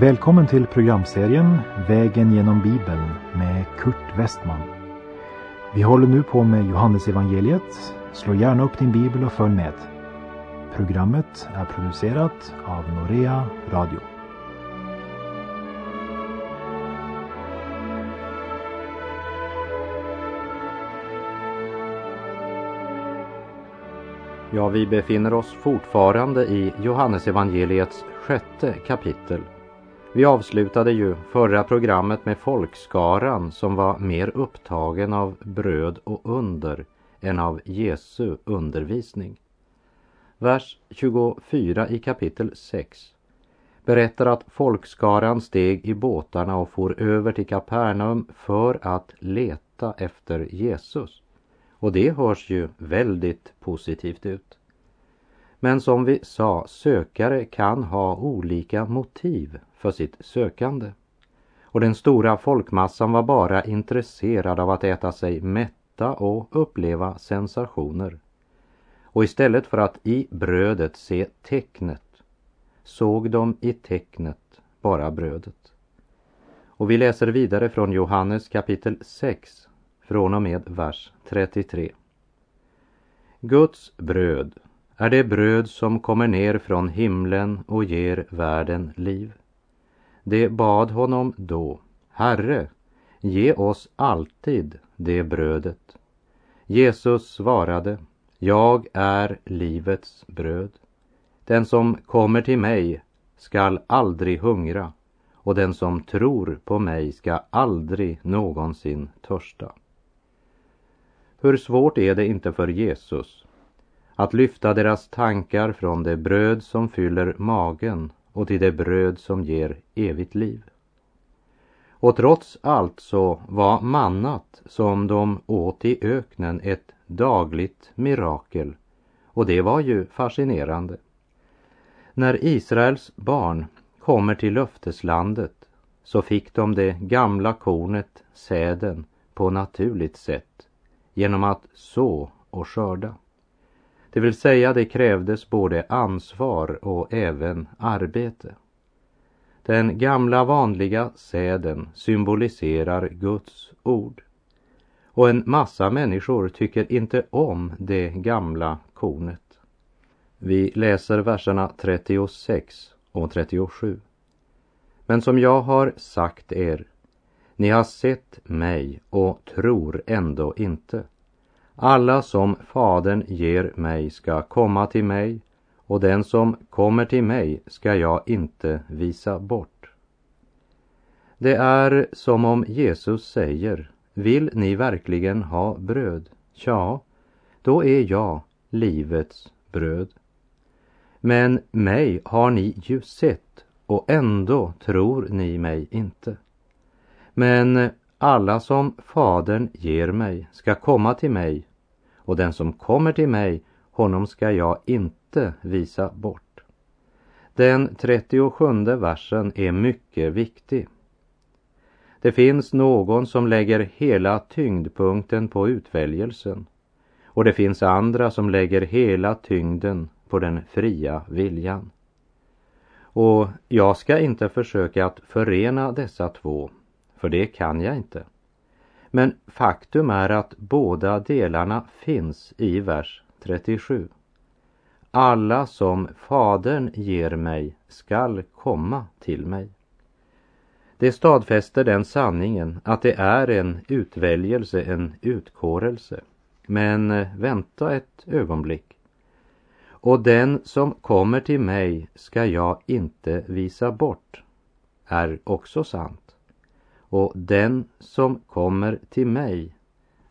Välkommen till programserien Vägen genom Bibeln med Kurt Westman. Vi håller nu på med Johannesevangeliet. Slå gärna upp din bibel och följ med. Programmet är producerat av Norea Radio. Ja, vi befinner oss fortfarande i Johannesevangeliets sjätte kapitel. Vi avslutade ju förra programmet med folkskaran som var mer upptagen av bröd och under än av Jesu undervisning. Vers 24 i kapitel 6 berättar att folkskaran steg i båtarna och for över till Kapernaum för att leta efter Jesus. Och det hörs ju väldigt positivt ut. Men som vi sa, sökare kan ha olika motiv för sitt sökande. Och den stora folkmassan var bara intresserad av att äta sig mätta och uppleva sensationer. Och istället för att i brödet se tecknet såg de i tecknet bara brödet. Och vi läser vidare från Johannes kapitel 6 från och med vers 33. Guds bröd är det bröd som kommer ner från himlen och ger världen liv. Det bad honom då, Herre, ge oss alltid det brödet. Jesus svarade, jag är livets bröd. Den som kommer till mig skall aldrig hungra och den som tror på mig ska aldrig någonsin törsta. Hur svårt är det inte för Jesus att lyfta deras tankar från det bröd som fyller magen och till det bröd som ger evigt liv. Och trots allt så var mannat som de åt i öknen ett dagligt mirakel och det var ju fascinerande. När Israels barn kommer till löfteslandet så fick de det gamla kornet, säden, på naturligt sätt genom att så och skörda. Det vill säga det krävdes både ansvar och även arbete. Den gamla vanliga säden symboliserar Guds ord. Och en massa människor tycker inte om det gamla kornet. Vi läser verserna 36 och 37. Men som jag har sagt er, ni har sett mig och tror ändå inte. Alla som Fadern ger mig ska komma till mig och den som kommer till mig ska jag inte visa bort. Det är som om Jesus säger, vill ni verkligen ha bröd? Ja, då är jag livets bröd. Men mig har ni ju sett och ändå tror ni mig inte. Men alla som Fadern ger mig ska komma till mig och den som kommer till mig, honom ska jag inte visa bort. Den 37 versen är mycket viktig. Det finns någon som lägger hela tyngdpunkten på utväljelsen och det finns andra som lägger hela tyngden på den fria viljan. Och jag ska inte försöka att förena dessa två, för det kan jag inte. Men faktum är att båda delarna finns i vers 37. Alla som Fadern ger mig skall komma till mig. Det stadfäster den sanningen att det är en utväljelse, en utkårelse. Men eh, vänta ett ögonblick. Och den som kommer till mig ska jag inte visa bort, är också sant. Och den som kommer till mig,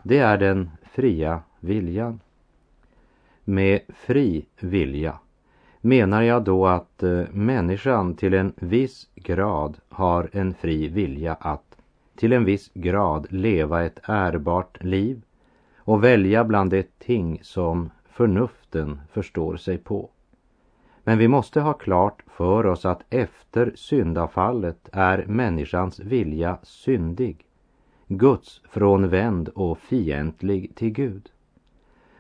det är den fria viljan. Med fri vilja menar jag då att eh, människan till en viss grad har en fri vilja att till en viss grad leva ett ärbart liv och välja bland de ting som förnuften förstår sig på. Men vi måste ha klart för oss att efter syndafallet är människans vilja syndig, Guds frånvänd och fientlig till Gud.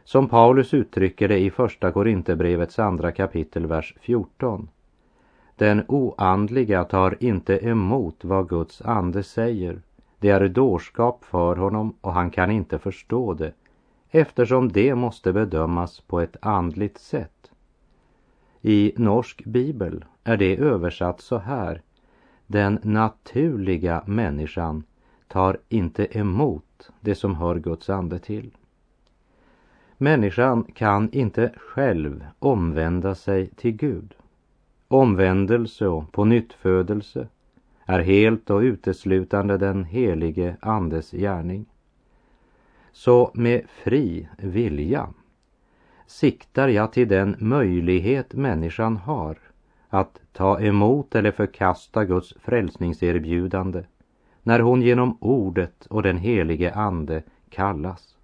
Som Paulus uttrycker det i Första Korinthierbrevets andra kapitel, vers 14. Den oandliga tar inte emot vad Guds ande säger. Det är dårskap för honom och han kan inte förstå det eftersom det måste bedömas på ett andligt sätt. I norsk bibel är det översatt så här. Den naturliga människan tar inte emot det som hör Guds ande till. Människan kan inte själv omvända sig till Gud. Omvändelse och pånyttfödelse är helt och uteslutande den helige Andes gärning. Så med fri vilja siktar jag till den möjlighet människan har att ta emot eller förkasta Guds frälsningserbjudande när hon genom ordet och den helige Ande kallas.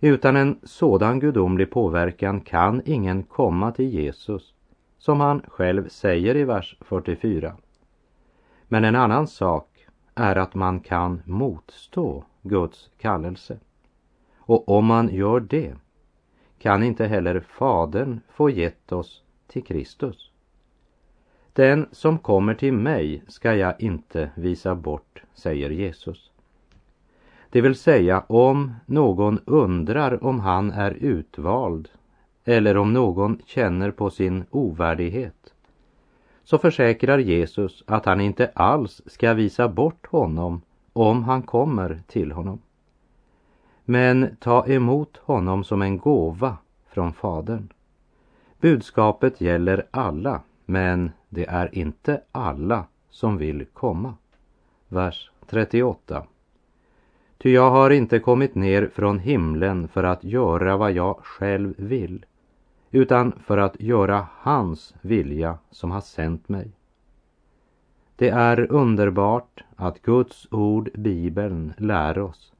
Utan en sådan gudomlig påverkan kan ingen komma till Jesus, som han själv säger i vers 44. Men en annan sak är att man kan motstå Guds kallelse. Och om man gör det kan inte heller Fadern få gett oss till Kristus. Den som kommer till mig ska jag inte visa bort, säger Jesus. Det vill säga om någon undrar om han är utvald eller om någon känner på sin ovärdighet så försäkrar Jesus att han inte alls ska visa bort honom om han kommer till honom. Men ta emot honom som en gåva från Fadern. Budskapet gäller alla, men det är inte alla som vill komma. Vers 38. Ty jag har inte kommit ner från himlen för att göra vad jag själv vill, utan för att göra hans vilja som har sänt mig. Det är underbart att Guds ord, Bibeln, lär oss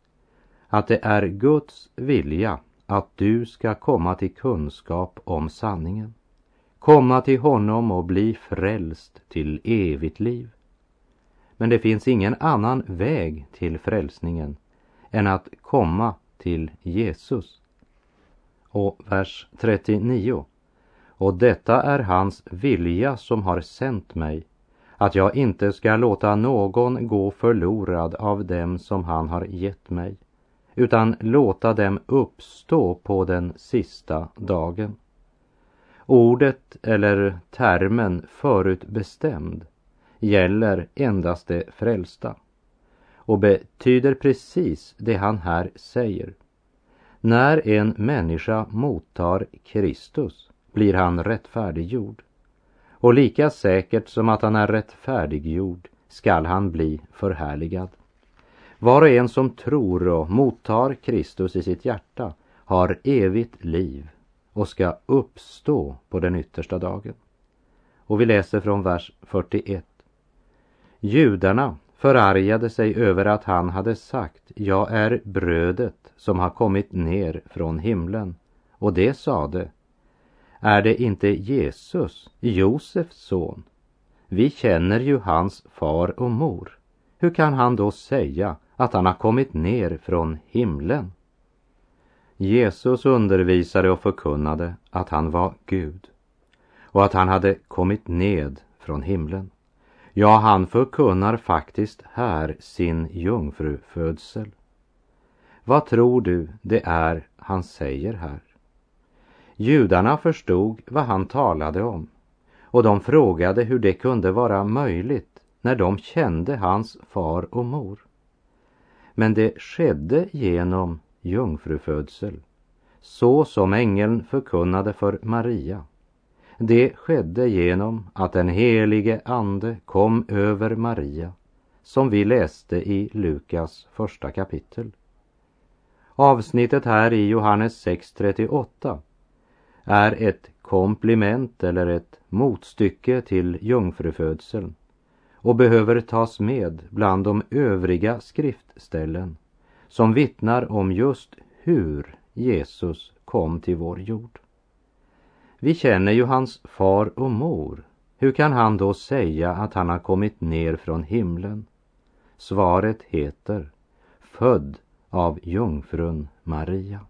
att det är Guds vilja att du ska komma till kunskap om sanningen. Komma till honom och bli frälst till evigt liv. Men det finns ingen annan väg till frälsningen än att komma till Jesus. Och vers 39. Och detta är hans vilja som har sänt mig, att jag inte ska låta någon gå förlorad av dem som han har gett mig, utan låta dem uppstå på den sista dagen. Ordet eller termen förutbestämd gäller endast det frälsta och betyder precis det han här säger. När en människa mottar Kristus blir han rättfärdiggjord. Och lika säkert som att han är rättfärdiggjord skall han bli förhärligad. Var och en som tror och mottar Kristus i sitt hjärta har evigt liv och ska uppstå på den yttersta dagen. Och vi läser från vers 41. Judarna förargade sig över att han hade sagt, jag är brödet som har kommit ner från himlen. Och det sade, är det inte Jesus, Josefs son? Vi känner ju hans far och mor. Hur kan han då säga att han har kommit ner från himlen? Jesus undervisade och förkunnade att han var Gud och att han hade kommit ned från himlen. Ja, han förkunnar faktiskt här sin jungfrufödsel. Vad tror du det är han säger här? Judarna förstod vad han talade om och de frågade hur det kunde vara möjligt när de kände hans far och mor. Men det skedde genom jungfrufödsel, så som ängeln förkunnade för Maria. Det skedde genom att den helige Ande kom över Maria, som vi läste i Lukas första kapitel. Avsnittet här i Johannes 6.38 är ett komplement eller ett motstycke till jungfrufödseln och behöver tas med bland de övriga skriftställen som vittnar om just hur Jesus kom till vår jord. Vi känner ju hans far och mor. Hur kan han då säga att han har kommit ner från himlen? Svaret heter född av jungfrun Maria.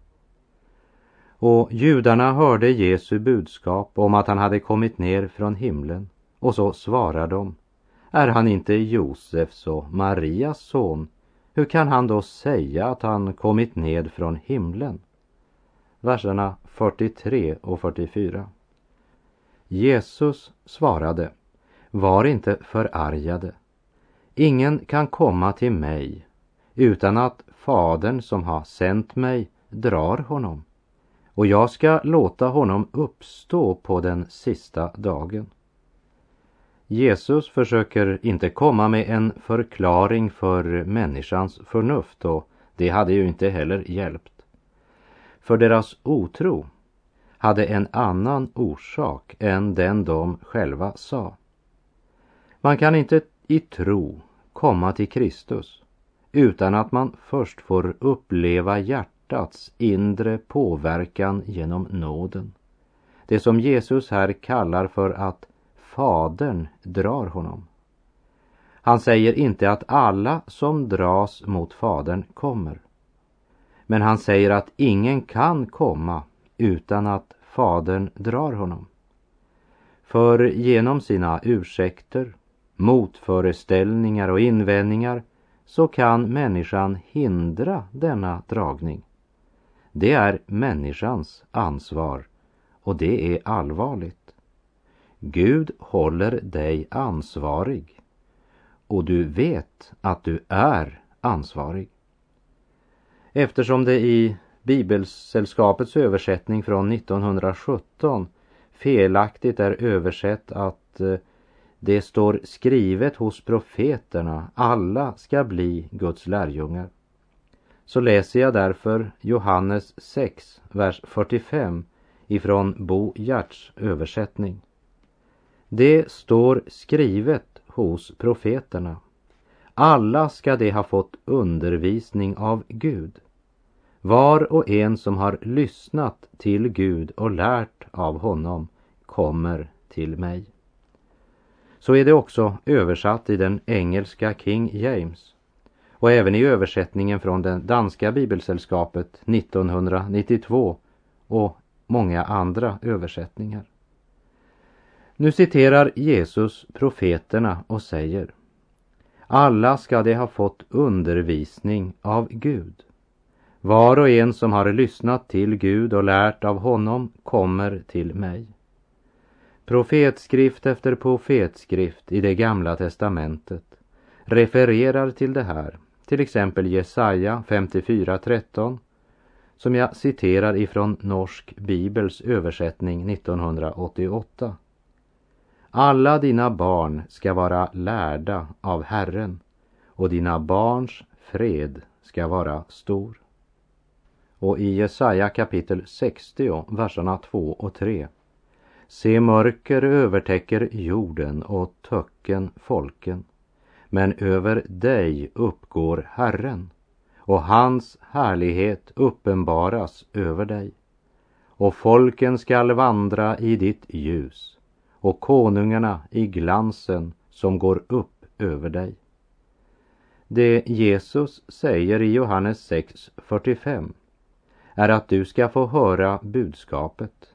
Och judarna hörde Jesu budskap om att han hade kommit ner från himlen Och så svarar de, är han inte Josefs och Marias son? Hur kan han då säga att han kommit ned från himlen? Verserna 43 och 44. Jesus svarade, var inte förargade. Ingen kan komma till mig utan att Fadern som har sänt mig drar honom och jag ska låta honom uppstå på den sista dagen. Jesus försöker inte komma med en förklaring för människans förnuft och det hade ju inte heller hjälpt. För deras otro hade en annan orsak än den de själva sa. Man kan inte i tro komma till Kristus utan att man först får uppleva hjärtats inre påverkan genom nåden. Det som Jesus här kallar för att Fadern drar honom. Han säger inte att alla som dras mot Fadern kommer. Men han säger att ingen kan komma utan att Fadern drar honom. För genom sina ursäkter, motföreställningar och invändningar så kan människan hindra denna dragning. Det är människans ansvar och det är allvarligt. Gud håller dig ansvarig och du vet att du är ansvarig. Eftersom det i Bibelsällskapets översättning från 1917 felaktigt är översatt att eh, det står skrivet hos profeterna, alla ska bli Guds lärjungar. Så läser jag därför Johannes 6, vers 45 ifrån Bo Gerts översättning. Det står skrivet hos profeterna. Alla ska de ha fått undervisning av Gud. Var och en som har lyssnat till Gud och lärt av honom kommer till mig. Så är det också översatt i den engelska King James och även i översättningen från det danska bibelsällskapet 1992 och många andra översättningar. Nu citerar Jesus profeterna och säger Alla ska de ha fått undervisning av Gud. Var och en som har lyssnat till Gud och lärt av honom kommer till mig. Profetskrift efter profetskrift i det gamla testamentet refererar till det här, till exempel Jesaja 54.13 som jag citerar ifrån Norsk Bibels översättning 1988. Alla dina barn ska vara lärda av Herren och dina barns fred ska vara stor. Och i Jesaja kapitel 60, verserna 2 och 3. Se mörker övertäcker jorden och töcken folken. Men över dig uppgår Herren och hans härlighet uppenbaras över dig. Och folken skall vandra i ditt ljus och konungarna i glansen som går upp över dig. Det Jesus säger i Johannes 6.45 är att du ska få höra budskapet.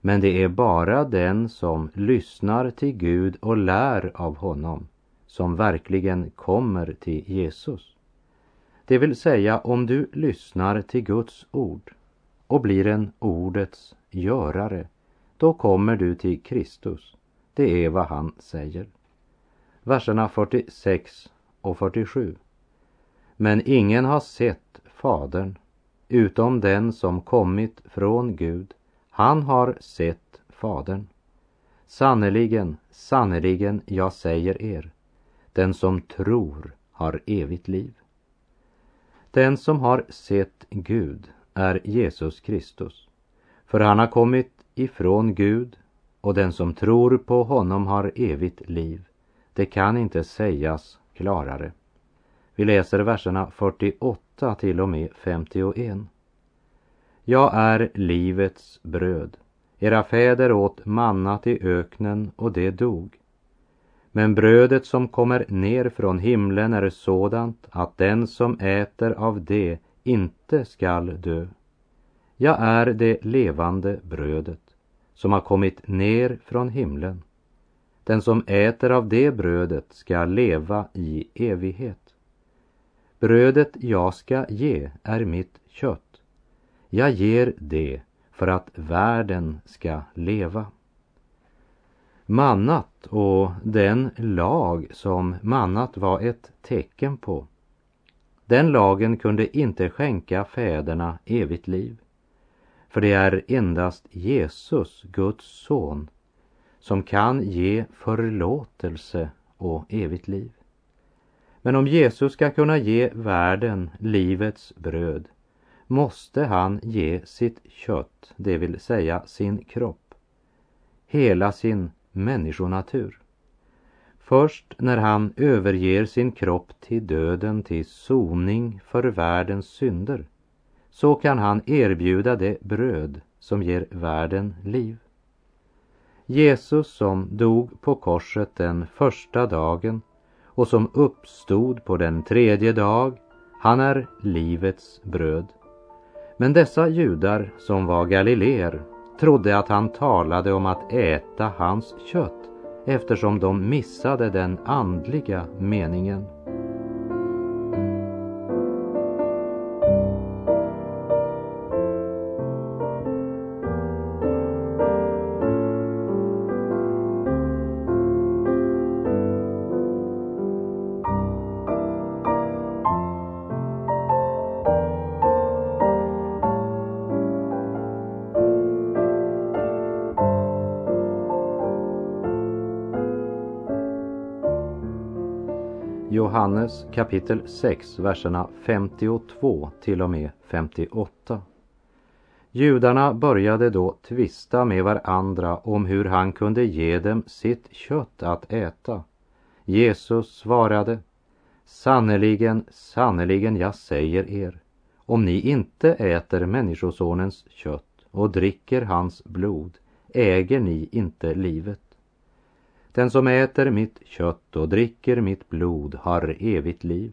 Men det är bara den som lyssnar till Gud och lär av honom som verkligen kommer till Jesus. Det vill säga om du lyssnar till Guds ord och blir en ordets görare, då kommer du till Kristus. Det är vad han säger. Verserna 46 och 47. Men ingen har sett Fadern utom den som kommit från Gud. Han har sett Fadern. Sannerligen, sannerligen, jag säger er, den som tror har evigt liv. Den som har sett Gud är Jesus Kristus, för han har kommit ifrån Gud och den som tror på honom har evigt liv. Det kan inte sägas klarare. Vi läser verserna 48 till och med 51. Jag är livets bröd. Era fäder åt mannat i öknen och det dog. Men brödet som kommer ner från himlen är sådant att den som äter av det inte skall dö. Jag är det levande brödet som har kommit ner från himlen. Den som äter av det brödet ska leva i evighet. Brödet jag ska ge är mitt kött. Jag ger det för att världen ska leva. Mannat och den lag som mannat var ett tecken på. Den lagen kunde inte skänka fäderna evigt liv. För det är endast Jesus, Guds son, som kan ge förlåtelse och evigt liv. Men om Jesus ska kunna ge världen livets bröd måste han ge sitt kött, det vill säga sin kropp, hela sin människonatur. Först när han överger sin kropp till döden till soning för världens synder så kan han erbjuda det bröd som ger världen liv. Jesus som dog på korset den första dagen och som uppstod på den tredje dag, han är livets bröd. Men dessa judar som var galileer trodde att han talade om att äta hans kött eftersom de missade den andliga meningen. Johannes kapitel 6, verserna 52 till och med 58. Judarna började då tvista med varandra om hur han kunde ge dem sitt kött att äta. Jesus svarade, sannerligen, sannerligen, jag säger er, om ni inte äter Människosonens kött och dricker hans blod, äger ni inte livet. Den som äter mitt kött och dricker mitt blod har evigt liv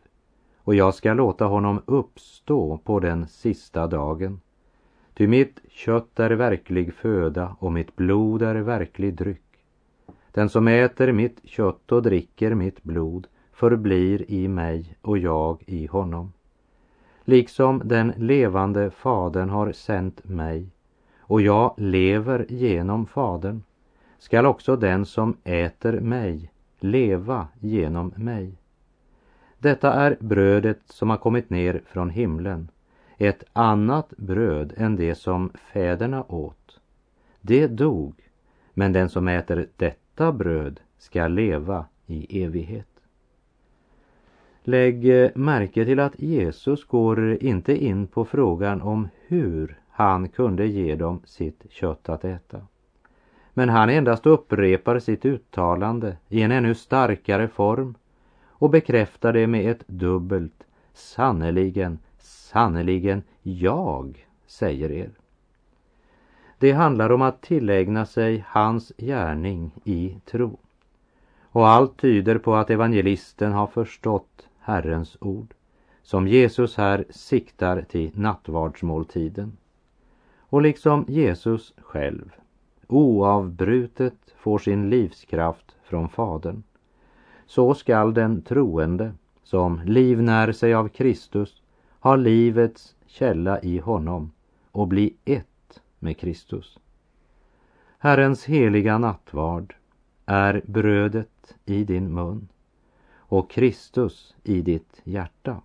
och jag ska låta honom uppstå på den sista dagen. Ty mitt kött är verklig föda och mitt blod är verklig dryck. Den som äter mitt kött och dricker mitt blod förblir i mig och jag i honom. Liksom den levande Fadern har sänt mig och jag lever genom Fadern skall också den som äter mig leva genom mig. Detta är brödet som har kommit ner från himlen, ett annat bröd än det som fäderna åt. Det dog, men den som äter detta bröd ska leva i evighet. Lägg märke till att Jesus går inte in på frågan om hur han kunde ge dem sitt kött att äta. Men han endast upprepar sitt uttalande i en ännu starkare form och bekräftar det med ett dubbelt sannerligen, sannerligen, jag säger er. Det handlar om att tillägna sig hans gärning i tro. Och allt tyder på att evangelisten har förstått Herrens ord som Jesus här siktar till nattvardsmåltiden. Och liksom Jesus själv oavbrutet får sin livskraft från Fadern. Så skall den troende som livnär sig av Kristus ha livets källa i honom och bli ett med Kristus. Herrens heliga nattvard är brödet i din mun och Kristus i ditt hjärta.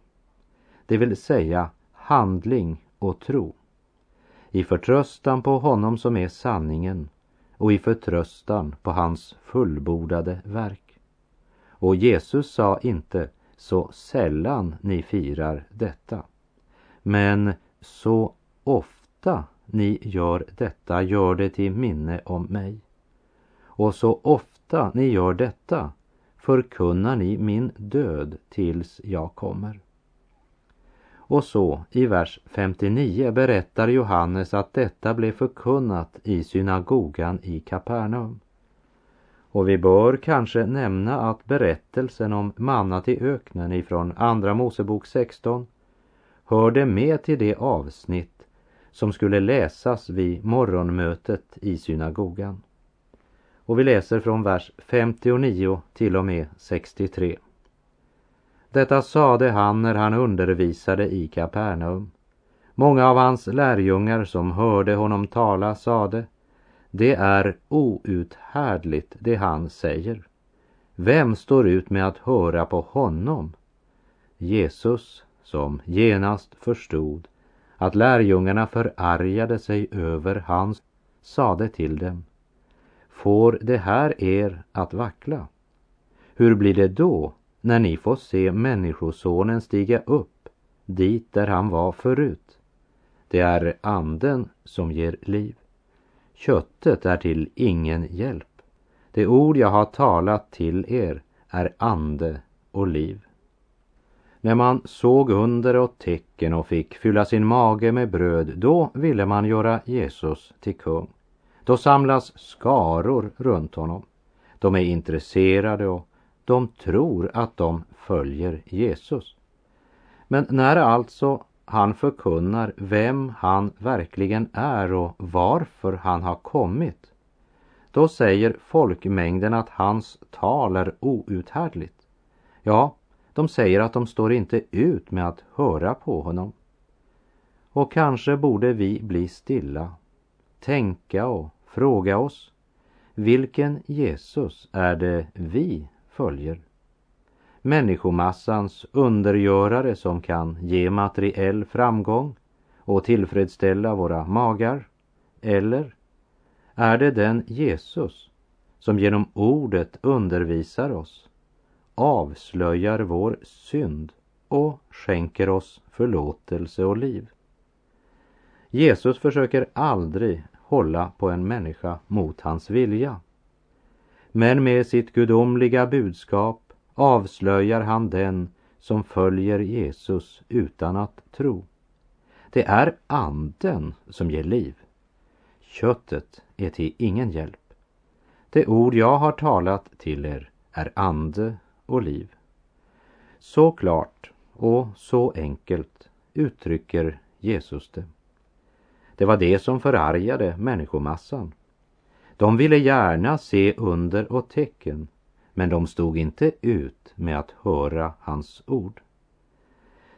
Det vill säga handling och tro i förtröstan på honom som är sanningen och i förtröstan på hans fullbordade verk. Och Jesus sa inte så sällan ni firar detta. Men så ofta ni gör detta, gör det till minne om mig. Och så ofta ni gör detta förkunnar ni min död tills jag kommer. Och så i vers 59 berättar Johannes att detta blev förkunnat i synagogan i Kapernaum. Och vi bör kanske nämna att berättelsen om mannat i öknen ifrån Andra Mosebok 16 hörde med till det avsnitt som skulle läsas vid morgonmötet i synagogan. Och vi läser från vers 59 till och med 63. Detta sade han när han undervisade i Kapernaum. Många av hans lärjungar som hörde honom tala sade Det är outhärdligt det han säger. Vem står ut med att höra på honom? Jesus, som genast förstod att lärjungarna förargade sig över hans, sade till dem Får det här er att vackla? Hur blir det då när ni får se Människosonen stiga upp dit där han var förut? Det är anden som ger liv. Köttet är till ingen hjälp. Det ord jag har talat till er är ande och liv. När man såg under och tecken och fick fylla sin mage med bröd, då ville man göra Jesus till kung. Då samlas skaror runt honom. De är intresserade och de tror att de följer Jesus. Men när alltså han förkunnar vem han verkligen är och varför han har kommit, då säger folkmängden att hans tal är outhärdligt. Ja, de säger att de står inte ut med att höra på honom. Och kanske borde vi bli stilla, tänka och fråga oss, vilken Jesus är det vi följer? Människomassans undergörare som kan ge materiell framgång och tillfredsställa våra magar? Eller är det den Jesus som genom ordet undervisar oss avslöjar vår synd och skänker oss förlåtelse och liv. Jesus försöker aldrig hålla på en människa mot hans vilja. Men med sitt gudomliga budskap avslöjar han den som följer Jesus utan att tro. Det är anden som ger liv. Köttet är till ingen hjälp. Det ord jag har talat till er är ande och liv. Så klart och så enkelt uttrycker Jesus det. Det var det som förargade människomassan. De ville gärna se under och tecken, men de stod inte ut med att höra hans ord.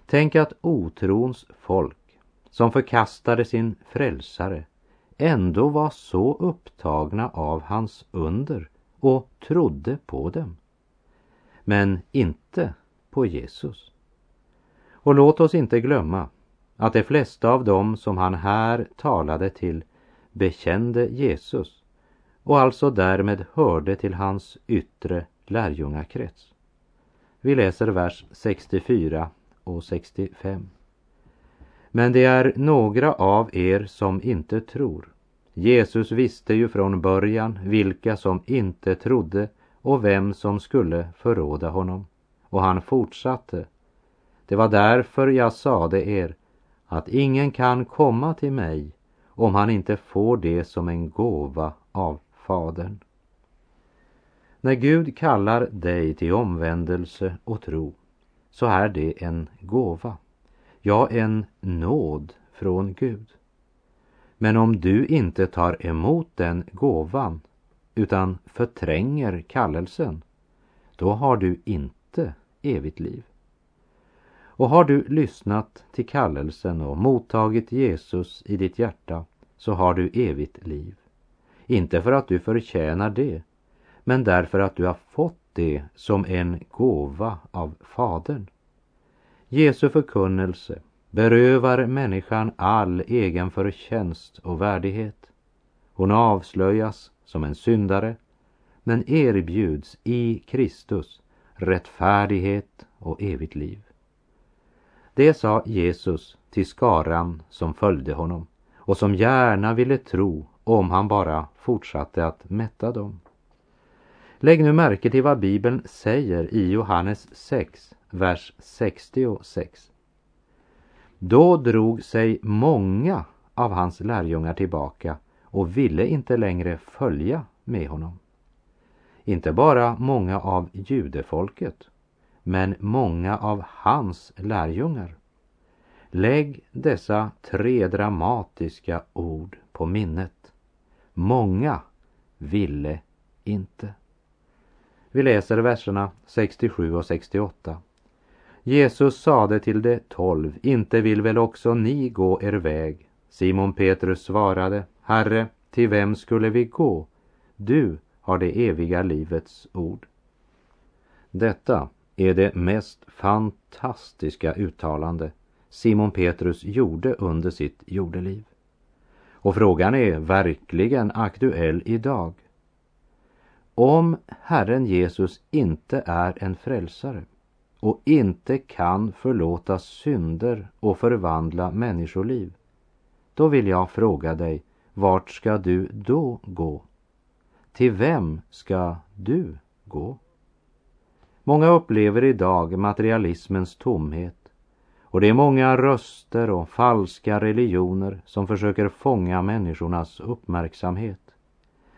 Tänk att otrons folk, som förkastade sin frälsare, ändå var så upptagna av hans under och trodde på dem men inte på Jesus. Och låt oss inte glömma att de flesta av dem som han här talade till bekände Jesus och alltså därmed hörde till hans yttre lärjungakrets. Vi läser vers 64 och 65. Men det är några av er som inte tror. Jesus visste ju från början vilka som inte trodde och vem som skulle förråda honom. Och han fortsatte. Det var därför jag sade er att ingen kan komma till mig om han inte får det som en gåva av Fadern. När Gud kallar dig till omvändelse och tro så är det en gåva, ja en nåd från Gud. Men om du inte tar emot den gåvan utan förtränger kallelsen, då har du inte evigt liv. Och har du lyssnat till kallelsen och mottagit Jesus i ditt hjärta så har du evigt liv. Inte för att du förtjänar det, men därför att du har fått det som en gåva av Fadern. Jesu förkunnelse berövar människan all egen förtjänst och värdighet. Hon avslöjas som en syndare men erbjuds i Kristus rättfärdighet och evigt liv. Det sa Jesus till skaran som följde honom och som gärna ville tro om han bara fortsatte att mätta dem. Lägg nu märke till vad Bibeln säger i Johannes 6, vers 66. Då drog sig många av hans lärjungar tillbaka och ville inte längre följa med honom. Inte bara många av judefolket, men många av hans lärjungar. Lägg dessa tre dramatiska ord på minnet. Många ville inte. Vi läser verserna 67 och 68. Jesus sade till de tolv, inte vill väl också ni gå er väg? Simon Petrus svarade, Herre, till vem skulle vi gå? Du har det eviga livets ord. Detta är det mest fantastiska uttalande Simon Petrus gjorde under sitt jordeliv. Och frågan är verkligen aktuell idag. Om Herren Jesus inte är en frälsare och inte kan förlåta synder och förvandla människoliv, då vill jag fråga dig, vart ska du då gå? Till vem ska du gå? Många upplever idag materialismens tomhet och det är många röster och falska religioner som försöker fånga människornas uppmärksamhet.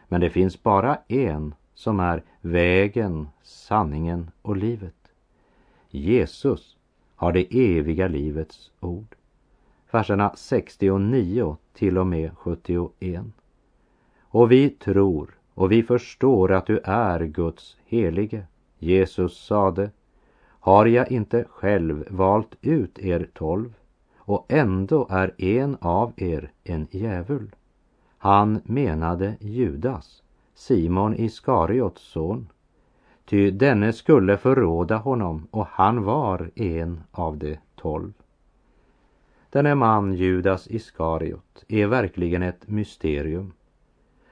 Men det finns bara en som är vägen, sanningen och livet. Jesus har det eviga livets ord. Verserna 69 till och med 71. Och vi tror och vi förstår att du är Guds helige. Jesus sade, har jag inte själv valt ut er tolv och ändå är en av er en djävul. Han menade Judas, Simon Iskariots son. Ty denne skulle förråda honom och han var en av de tolv. Denne man, Judas Iskariot, är verkligen ett mysterium.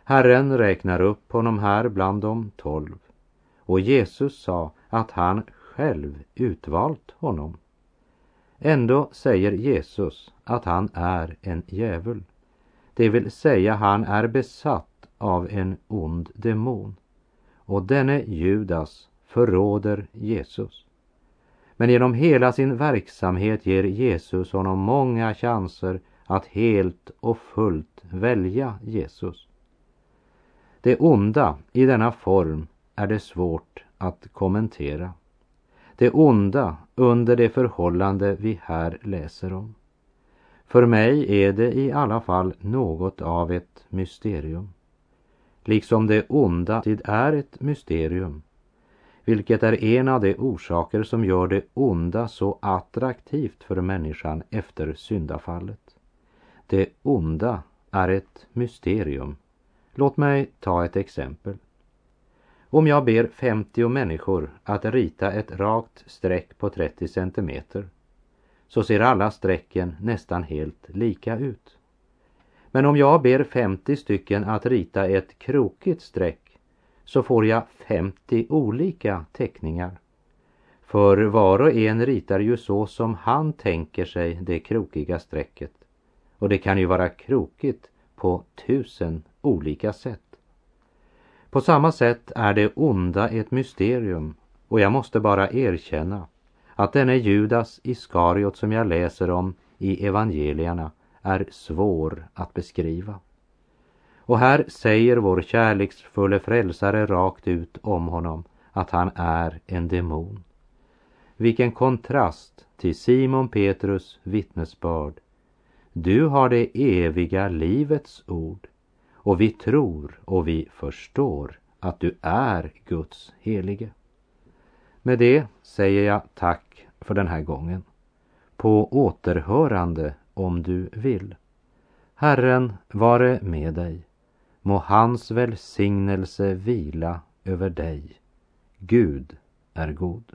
Herren räknar upp honom här bland de tolv och Jesus sa att han själv utvalt honom. Ändå säger Jesus att han är en djävul. Det vill säga han är besatt av en ond demon. Och denne Judas förråder Jesus. Men genom hela sin verksamhet ger Jesus honom många chanser att helt och fullt välja Jesus. Det onda i denna form är det svårt att kommentera. Det onda under det förhållande vi här läser om. För mig är det i alla fall något av ett mysterium. Liksom det onda tid är ett mysterium, vilket är en av de orsaker som gör det onda så attraktivt för människan efter syndafallet. Det onda är ett mysterium. Låt mig ta ett exempel. Om jag ber 50 människor att rita ett rakt streck på 30 centimeter så ser alla strecken nästan helt lika ut. Men om jag ber 50 stycken att rita ett krokigt streck så får jag 50 olika teckningar. För var och en ritar ju så som han tänker sig det krokiga strecket. Och det kan ju vara krokigt på tusen olika sätt. På samma sätt är det onda ett mysterium och jag måste bara erkänna att denne Judas Iskariot som jag läser om i evangelierna är svår att beskriva. Och här säger vår kärleksfulle frälsare rakt ut om honom att han är en demon. Vilken kontrast till Simon Petrus vittnesbörd. Du har det eviga livets ord och vi tror och vi förstår att du är Guds helige. Med det säger jag tack för den här gången. På återhörande om du vill. Herren vare med dig. Må hans välsignelse vila över dig. Gud är god.